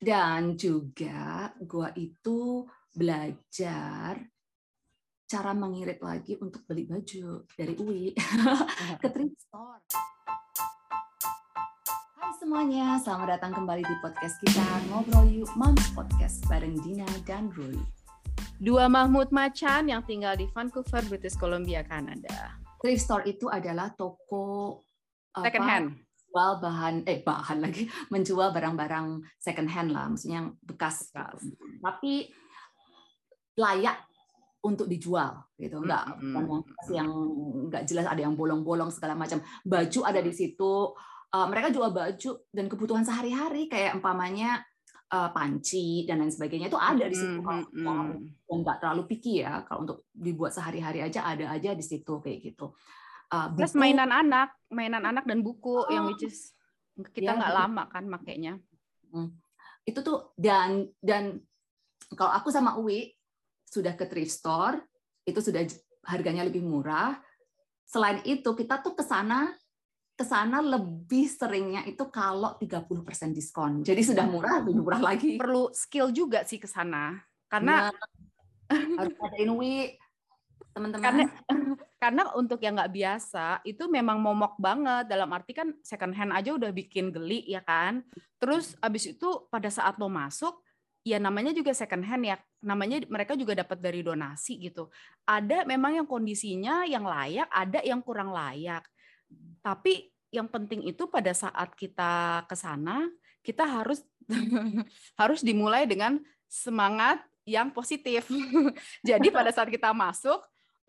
Dan juga gua itu belajar cara mengirit lagi untuk beli baju dari UI ke thrift store. Hai semuanya, selamat datang kembali di podcast kita Ngobrol Yuk Moms Podcast bareng Dina dan Roy. Dua Mahmud Macan yang tinggal di Vancouver, British Columbia, Kanada. Thrift store itu adalah toko Second hand. Jual bahan eh bahan lagi menjual barang-barang second hand lah maksudnya yang bekas, gitu. tapi layak untuk dijual gitu. Enggak Mm-mm. bukan yang bekas yang enggak jelas ada yang bolong-bolong segala macam. Baju ada di situ. Uh, mereka jual baju dan kebutuhan sehari-hari kayak umpamanya uh, panci dan lain sebagainya itu ada di situ Mm, kalau nggak terlalu picky ya kalau untuk dibuat sehari-hari aja ada aja di situ kayak gitu Uh, Plus mainan anak, mainan anak dan buku yang which is kita Ya, nggak betul. lama kan makainya. itu tuh dan dan kalau aku sama Uwi sudah ke thrift store itu sudah harganya lebih murah. Selain itu kita tuh ke sana ke sana lebih seringnya itu kalau 30% diskon. Jadi sudah murah lebih murah lagi. Perlu skill juga sih ke sana. Karena Nah, harus adain Uwi teman-teman. karena karena untuk yang nggak biasa itu memang momok banget. Dalam arti kan second hand aja udah bikin geli ya kan? Terus abis itu pada saat lo masuk ya namanya juga second hand ya. Namanya mereka juga dapat dari donasi gitu. Ada memang yang kondisinya yang layak ada yang kurang layak. Tapi yang penting itu pada saat kita ke sana kita harus harus dimulai dengan semangat yang positif. Jadi pada saat kita masuk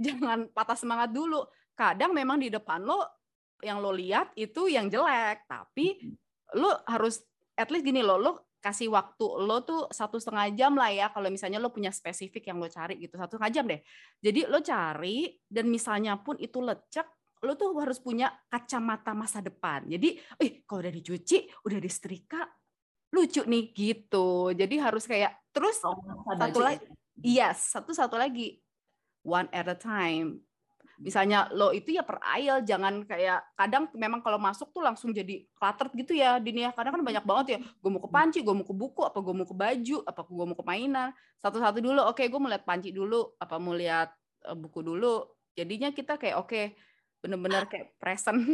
jangan patah semangat dulu. Kadang memang di depan lo yang lo lihat itu yang jelek, tapi lo harus at least gini lo, lo kasih waktu lo tuh satu setengah jam lah ya kalau misalnya lo punya spesifik yang lo cari gitu satu setengah jam deh. Jadi lo cari dan misalnya pun itu lecek, lo tuh harus punya kacamata masa depan. Jadi, eh kalau udah dicuci, udah disetrika, lucu nih gitu. Jadi harus kayak terus masa satu lagi yes satu satu lagi one at a time. Misalnya lo itu ya per aisle jangan kayak kadang memang kalau masuk tuh langsung jadi cluttered gitu ya Dini ya. Kadang kan banyak banget ya gue mau ke panci gue mau ke buku apa gue mau ke baju apa gue mau ke mainan? Satu-satu dulu oke gue mau lihat panci dulu apa mau lihat eh, buku dulu. Jadinya kita kayak oke bener-bener kayak present.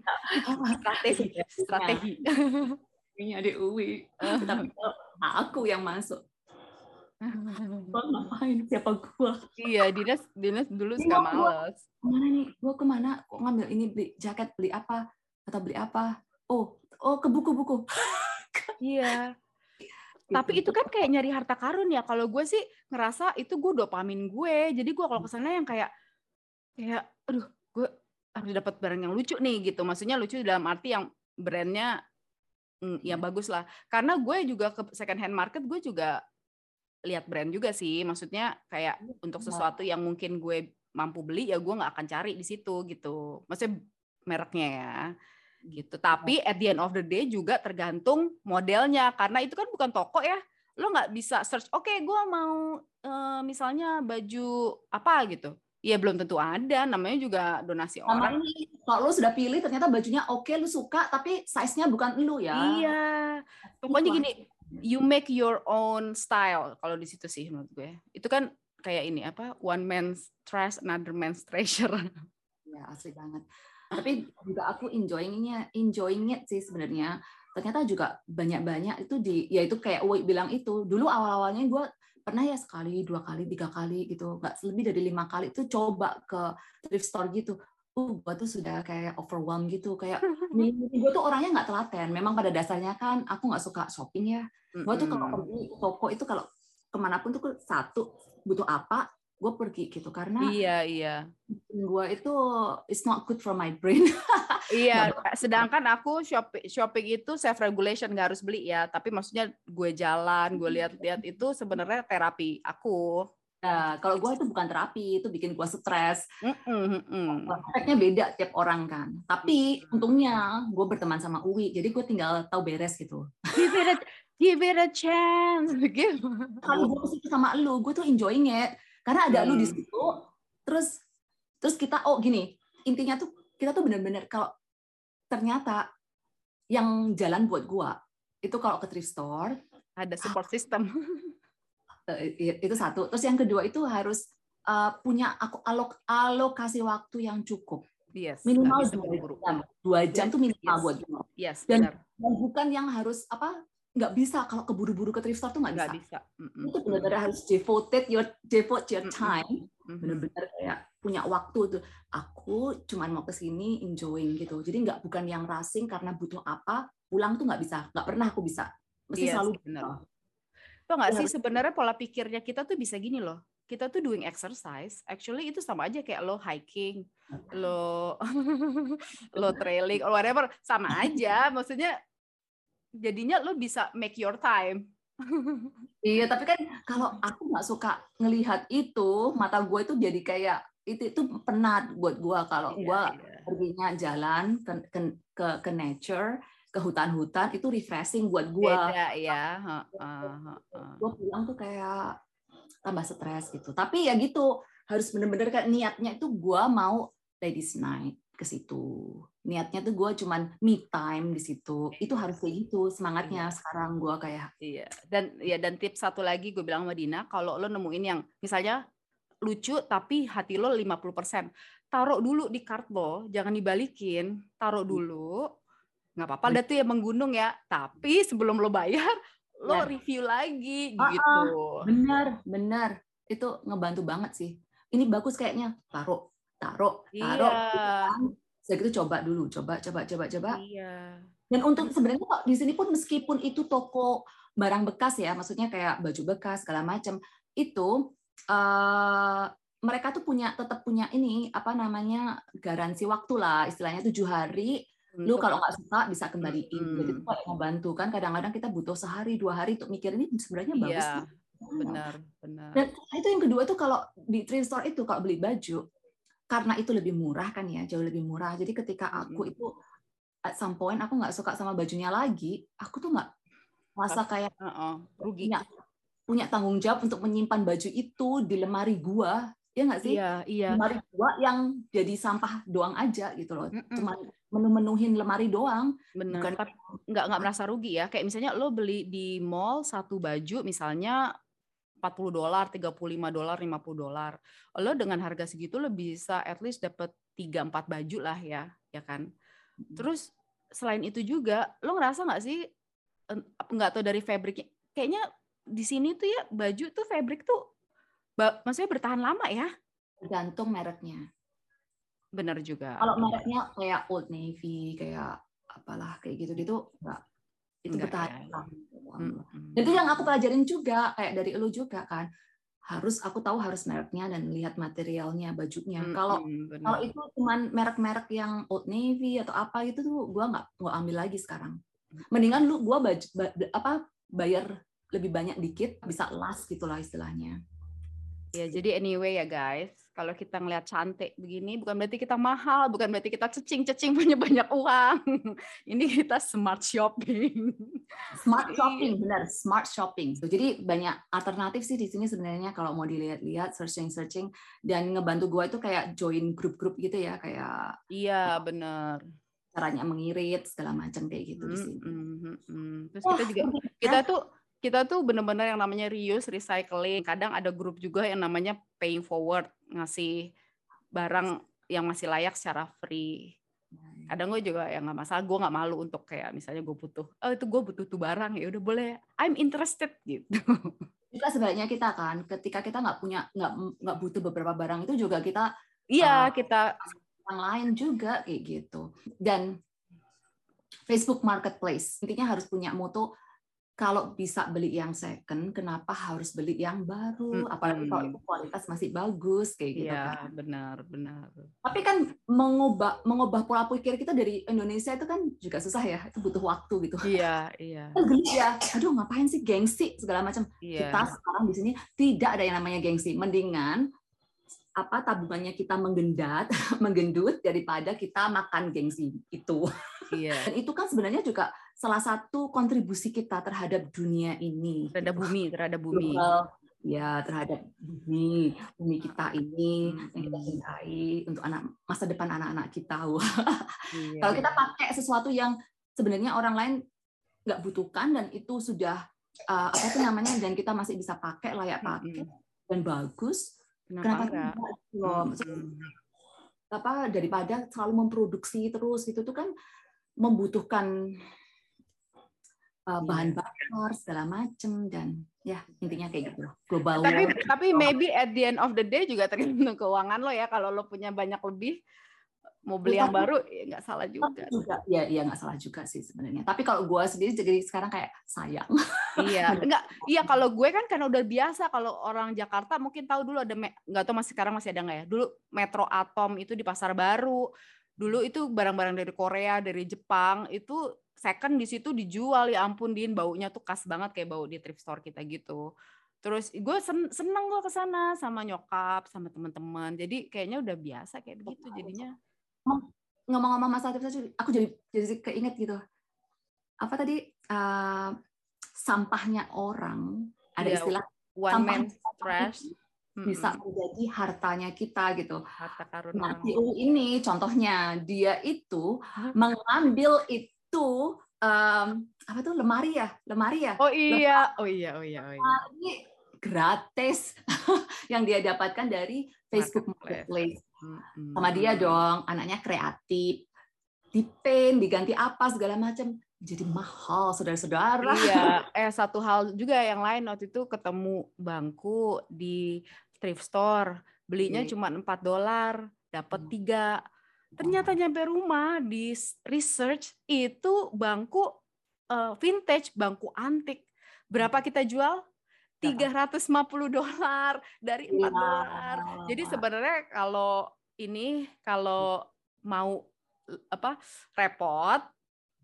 Strategi strategi. Kayaknya di Uwi. Tapi aku yang masuk, gua ngapain? Siapa gua? iya Dinas Dinas dulu Ini suka males ke mana nih? Gua ke mana? Kok ngambil ini beli jaket beli apa? Atau beli apa? Oh, oh ke buku-buku. iya Gitu. Tapi itu kan kayak nyari harta karun ya. Kalau gue sih ngerasa itu gue dopamin gue. Jadi gue kalau ke sana yang kayak kayak, aduh, gue harus dapat barang yang lucu nih gitu. Maksudnya lucu dalam arti yang brandnya mm, ya bagus lah. Karena gue juga ke second hand market gue juga lihat brand juga sih. Maksudnya kayak untuk sesuatu yang mungkin gue mampu beli ya gue nggak akan cari di situ gitu. Maksudnya mereknya ya gitu. Tapi at the end of the day juga tergantung modelnya karena itu kan bukan toko ya. Lo nggak bisa search, oke gue mau eh, misalnya baju apa gitu. Ya belum tentu ada, namanya juga donasi Sama orang. kalau lu sudah pilih ternyata bajunya oke, lu suka, tapi size-nya bukan lu ya. Iya. Pokoknya gini, you make your own style kalau di situ sih menurut gue. Itu kan kayak ini apa? One man's trash, another man's treasure. Ya, asli banget. Tapi juga aku enjoyingnya, enjoying it sih sebenarnya. Ternyata juga banyak-banyak itu di, ya itu kayak Uwe bilang itu. Dulu awal-awalnya gue pernah ya sekali, dua kali, tiga kali gitu. Nggak lebih dari lima kali itu coba ke thrift store gitu. Uh, gue tuh sudah kayak overwhelmed gitu. Kayak, gue tuh orangnya nggak telaten. Memang pada dasarnya kan aku nggak suka shopping ya. Gue tuh kalau pergi toko itu kalau ke mana pun tuh satu butuh apa, gue pergi gitu. Karena Iya, iya. gue itu it's not good for my brain. Iya, sedangkan aku shopping shopping itu self regulation nggak harus beli ya, tapi maksudnya gue jalan, gue lihat-lihat itu sebenarnya terapi aku. Nah, kalau gue itu bukan terapi, itu bikin gue stres. Efeknya beda tiap orang kan. Tapi untungnya gue berteman sama Uwi, jadi gue tinggal tahu beres gitu. Give it a give it a chance. Give. Kalau gue ke situ sama lu, gue tuh enjoying it karena ada lu di Hmm. situ. Terus terus kita oh gini, intinya tuh kita tuh bener-bener kalau ternyata yang jalan buat gue itu kalau ke thrift store ada support system. Eh, itu satu. Terus yang kedua itu harus uh, punya aku alok alokasi waktu yang cukup. Yes, minimal dua jam. Dua jam yes, tuh minimal yes. buat gue. Yes, dan, benar. dan bukan yang harus apa nggak bisa kalau keburu-buru ke thrift store tuh nggak bisa. bisa. Mm-mm. Itu benar-benar harus devoted your devote your time. Benar-benar kayak punya waktu tuh. Aku cuman mau ke sini enjoying gitu. Jadi nggak bukan yang racing karena butuh apa pulang tuh nggak bisa. Nggak pernah aku bisa. Mesti yes, selalu benar. Tuh nggak sih sebenarnya pola pikirnya kita tuh bisa gini loh. Kita tuh doing exercise, actually itu sama aja kayak lo hiking, lo lo trailing, or whatever, sama aja. Maksudnya jadinya lo bisa make your time. iya, tapi kan kalau aku nggak suka ngelihat itu, mata gue itu jadi kayak itu itu penat buat gue kalau Iya, gue iya. perginya jalan ke ke ke, ke nature ke hutan-hutan itu refreshing buat gue. Beda ya. Gue pulang tuh kayak tambah stres gitu. Tapi ya gitu harus bener-bener kayak niatnya itu gue mau ladies night ke situ. Niatnya tuh gue cuman me time di situ. Itu harus kayak gitu semangatnya sekarang gue kayak Iya. Dan ya dan tips satu lagi gue bilang sama Dina, kalau lo nemuin yang misalnya lucu tapi hati lo 50%, taruh dulu di kart lo, jangan dibalikin, taruh dulu. Nggak apa-apa dah tuh ya menggunung ya, tapi sebelum lo bayar, lo Ya. review lagi Ah, ah. gitu. bener bener itu ngebantu banget sih. Ini bagus kayaknya taruh taruh taruh. Iya. Saya gitu coba dulu, coba coba coba coba. Iya. Dan untuk sebenarnya kok di sini pun meskipun itu toko barang bekas ya, maksudnya kayak baju bekas segala macam, itu eh, mereka tuh punya tetap punya ini apa namanya garansi waktu lah, istilahnya tujuh hari. Lu kalau nggak suka bisa kembaliin. Mm-mm. Jadi itu kayak membantu kan. Kadang-kadang kita butuh sehari dua hari untuk mikir ini sebenarnya bagus. Iya, nih. benar, benar. Dan itu yang kedua itu kalau di thrift store itu kalau beli baju karena itu lebih murah kan ya, jauh lebih murah. Jadi ketika aku Mm-mm. itu at some point aku nggak suka sama bajunya lagi, aku tuh nggak merasa kayak Heeh, rugi. punya punya tanggung jawab untuk menyimpan baju itu di lemari gua, ya nggak sih? Iya, iya. Lemari gua yang jadi sampah doang aja gitu loh, Mm-mm. cuma menu-menuhin lemari doang. Benar. Bukan- nggak nggak merasa rugi ya. Kayak misalnya lo beli di mall satu baju misalnya 40 dolar, 35 dolar, 50 dolar. Lo dengan harga segitu lo bisa at least dapat 3 4 baju lah ya, ya kan? Terus selain itu juga lo ngerasa nggak sih nggak tahu dari fabriknya kayaknya di sini tuh ya baju tuh fabric tuh maksudnya bertahan lama ya? Tergantung mereknya. Benar juga. Kalau mereknya kayak Old Navy, kayak apalah kayak gitu gitu nggak itu Nggak bertahan ya. Mm-mm. Dan itu yang aku pelajarin juga kayak dari lu juga kan harus aku tahu harus mereknya dan lihat materialnya bajunya. Kalau benar. kalau itu cuman merek-merek yang Old Navy atau apa itu tuh gua nggak nggak ambil lagi sekarang. Mendingan lu gua baj, ba- apa bayar lebih banyak dikit bisa last gitulah istilahnya. Ya, jadi anyway ya guys, kalau kita ngelihat cantik begini bukan berarti kita mahal, bukan berarti kita cecing-cecing punya banyak uang. Ini kita smart shopping. Smart Iya. shopping, benar, smart shopping. Jadi banyak alternatif sih di sini sebenarnya kalau mau dilihat-lihat, searching-searching dan ngebantu gua itu kayak join grup-grup gitu ya, kayak Iya, benar. caranya mengirit segala macam kayak gitu di Mm, sini. mm, mm, mm. Terus Wah, kita juga kita tuh kita tuh benar-benar yang namanya reuse, recycling. Kadang ada grup juga yang namanya paying forward, ngasih barang yang masih layak secara free. Kadang gue juga yang nggak masalah, gue nggak malu untuk kayak misalnya gue butuh, oh itu gue butuh tuh barang ya udah boleh, I'm interested gitu. juga sebenarnya kita kan ketika kita nggak punya nggak nggak butuh beberapa barang itu juga kita Iya Ah. kita yang lain juga kayak gitu dan Facebook Marketplace intinya harus punya moto kalau bisa beli yang second kenapa harus beli yang baru? Apalagi kalau itu kualitas masih bagus kayak gitu Iya kan. benar benar. tapi kan mengubah mengubah pola pikir kita dari Indonesia itu kan juga susah ya itu butuh waktu gitu. Iya iya. Geli ya aduh ngapain sih gengsi? segala macam. Iya. kita sekarang di sini tidak ada yang namanya gengsi. Mendingan apa tabungannya kita menggendat, menggendut daripada kita makan gengsi itu. Iya. Dan itu kan sebenarnya juga salah satu kontribusi kita terhadap dunia ini. Terhadap bumi terhadap bumi. Global, ya terhadap bumi, bumi kita ini Hmm, yang kita hmm. cintai untuk anak masa depan anak-anak kita. Iya. Kalau kita pakai sesuatu yang sebenarnya orang lain nggak butuhkan dan itu sudah uh, apa itu namanya dan kita masih bisa pakai layak pakai dan bagus kenapa, kenapa enggak? Loh, apa daripada selalu memproduksi terus gitu tuh kan membutuhkan uh, bahan bakar segala macem dan ya intinya kayak gitu global tapi tapi maybe at the end of the day juga tergantung keuangan lo ya kalau lo punya banyak lebih mau beli yang baru ya nggak salah juga. juga. Ya, iya nggak salah juga sih sebenarnya. Tapi kalau gue sendiri jadi sekarang kayak sayang. Iya, enggak. Iya kalau gue kan karena udah biasa kalau orang Jakarta mungkin tahu dulu ada nggak tahu masih sekarang masih ada nggak ya. Dulu Metro Atom itu di Pasar Baru. Dulu itu barang-barang dari Korea, dari Jepang itu second di situ dijual ya ampun din baunya tuh khas banget kayak bau di thrift store kita gitu. Terus gue seneng gue ke sana sama nyokap, sama teman-teman. Jadi kayaknya udah biasa kayak begitu jadinya ngomong-ngomong masalah tips aku jadi jadi keinget gitu. Apa tadi? Uh, sampahnya orang ada yeah, istilah one man trash. bisa menjadi hartanya kita gitu. Harta karun nah, ini contohnya dia itu mengambil itu um, apa tuh? Lemari ya, lemari ya. Oh iya, lemari. oh iya, oh iya, oh iya. Ini gratis. Yang dia dapatkan dari Facebook Marketplace. Sama dia dong, anaknya kreatif, dipaint, diganti apa segala macam. Jadi mahal, saudara-saudara. Iya, eh satu hal juga yang lain waktu itu ketemu bangku di thrift store, belinya cuma 4 dolar, dapat hmm. tiga. Ternyata nyampe rumah di research itu bangku uh, vintage, bangku antik. Berapa hmm. kita jual? 350 dolar dari 4 dolar. Jadi sebenarnya kalau ini kalau mau apa repot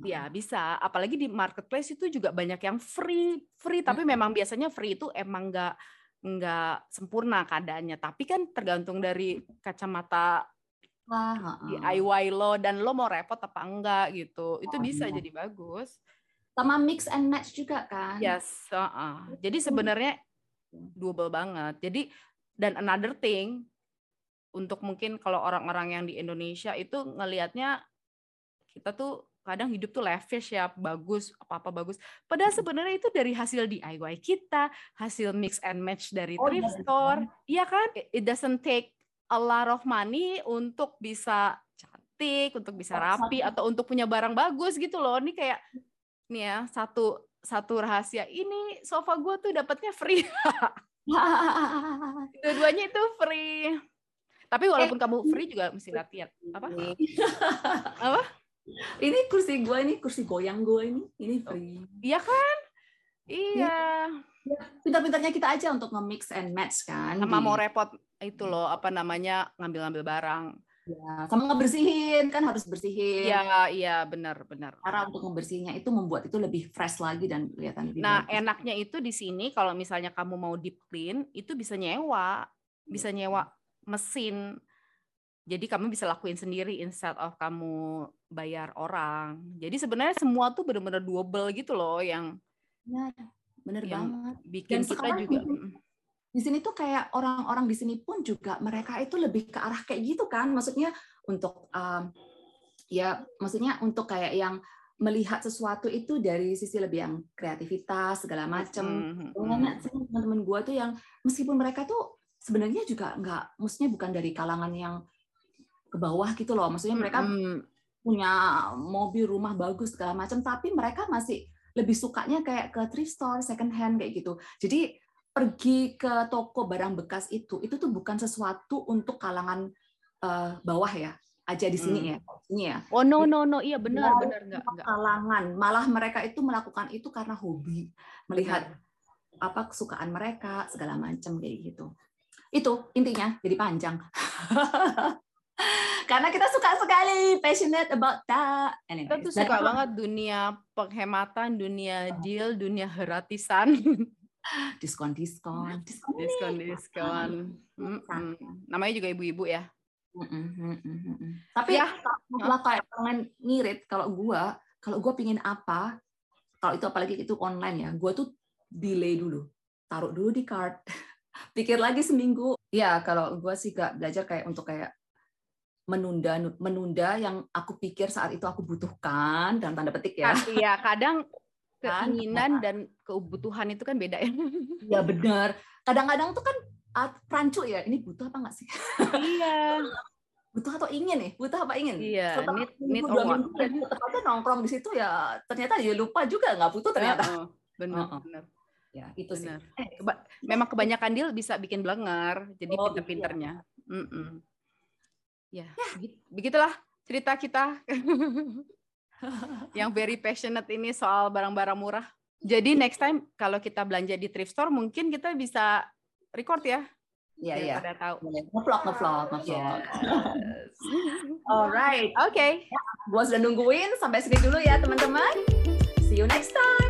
ya bisa. Apalagi di marketplace itu juga banyak yang free free. Tapi memang biasanya free itu emang nggak nggak sempurna keadaannya. Tapi kan tergantung dari kacamata DIY lo dan lo mau repot apa enggak gitu. Itu bisa iya. jadi bagus sama mix and match juga kan? Yes uh -uh. jadi sebenarnya double banget. Jadi dan another thing untuk mungkin kalau orang-orang yang di Indonesia itu ngelihatnya kita tuh kadang hidup tuh lavish ya bagus apa apa bagus. Padahal sebenarnya itu dari hasil DIY kita hasil mix and match dari oh, thrift iya, store iya kan? It doesn't take a lot of money untuk bisa cantik untuk bisa rapi atau untuk punya barang bagus gitu loh. Ini kayak nih ya satu satu rahasia. Ini sofa gue tuh dapatnya free. Dua-duanya itu free. Tapi walaupun eh, kamu free juga mesti latihan. Apa? Apa? Ini kursi gue ini kursi goyang gue ini. Ini oh, free. iya kan? Iya. Ya, pintar-pintarnya kita aja untuk nge-mix and match kan. Sama mau repot itu loh apa namanya ngambil-ngambil barang Ya, sama ngebersihin kan harus bersihin. Iya, iya benar, benar. Cara untuk membersihnya itu membuat itu lebih fresh lagi dan kelihatan lebih Nah, bagus. enaknya itu di sini kalau misalnya kamu mau deep clean itu bisa nyewa, bisa nyewa mesin jadi kamu bisa lakuin sendiri instead of kamu bayar orang. Jadi sebenarnya semua tuh benar-benar double gitu loh yang ya, bener yang banget. Bikin Dan kita juga di sini tuh kayak orang-orang di sini pun juga mereka itu lebih ke arah kayak gitu kan. Maksudnya untuk um, ya maksudnya untuk kayak yang melihat sesuatu itu dari sisi lebih yang kreativitas segala macam. Mm -hmm. teman-teman gue tuh yang meskipun mereka tuh sebenarnya juga nggak, maksudnya bukan dari kalangan yang ke bawah gitu loh. Maksudnya mereka hmm. punya mobil, rumah bagus segala macam, tapi mereka masih lebih sukanya kayak ke thrift store, second hand kayak gitu. Jadi pergi ke toko barang bekas itu, itu tuh bukan sesuatu untuk kalangan uh, bawah ya aja di sini hmm. ya, ini ya. Oh no no no, iya benar benar enggak enggak. Kalangan, malah mereka itu melakukan itu karena hobi, melihat benar. apa kesukaan mereka segala macam kayak gitu. Itu intinya jadi panjang. Karena kita suka sekali passionate about that. Anyways, kita tuh suka banget dunia penghematan, dunia deal, dunia gratisan. Diskon-diskon. Diskon-diskon. Namanya juga ibu-ibu ya. Tapi ya, masalah kayak pengen ngirit kalau gua, kalau gua pingin apa, kalau itu apalagi itu online ya, gua tuh delay dulu, taruh dulu di card, pikir lagi seminggu. Ya kalau gua sih gak belajar kayak untuk kayak menunda menunda yang aku pikir saat itu aku butuhkan dan tanda petik ya. Iya, kadang keinginan dan kebutuhan itu kan beda ya. Ya benar. Kadang-kadang tuh kan rancu ya, ini butuh apa nggak sih? iya. butuh atau ingin nih? Butuh apa ingin? Iya, Setelah need, minggu, need dua minggu, ya, nongkrong di situ ya ternyata ya lupa juga nggak butuh ternyata. Heeh, benar, Heeh. benar. Ya itu sih. Benar. Eh, Keba- memang kebanyakan deal bisa bikin blenger, jadi Oh, pinter-pinternya. Mm-mm. Ya, begi- begitulah cerita kita yang very passionate ini soal barang-barang murah. Jadi next time kalau kita belanja di thrift store mungkin kita bisa record ya, Iya iya. daripada tahu. Ngevlog ngevlog ngevlog. Yes. Alright. Oke. Gua sudah nungguin sampai sini dulu ya teman-teman. See you next time.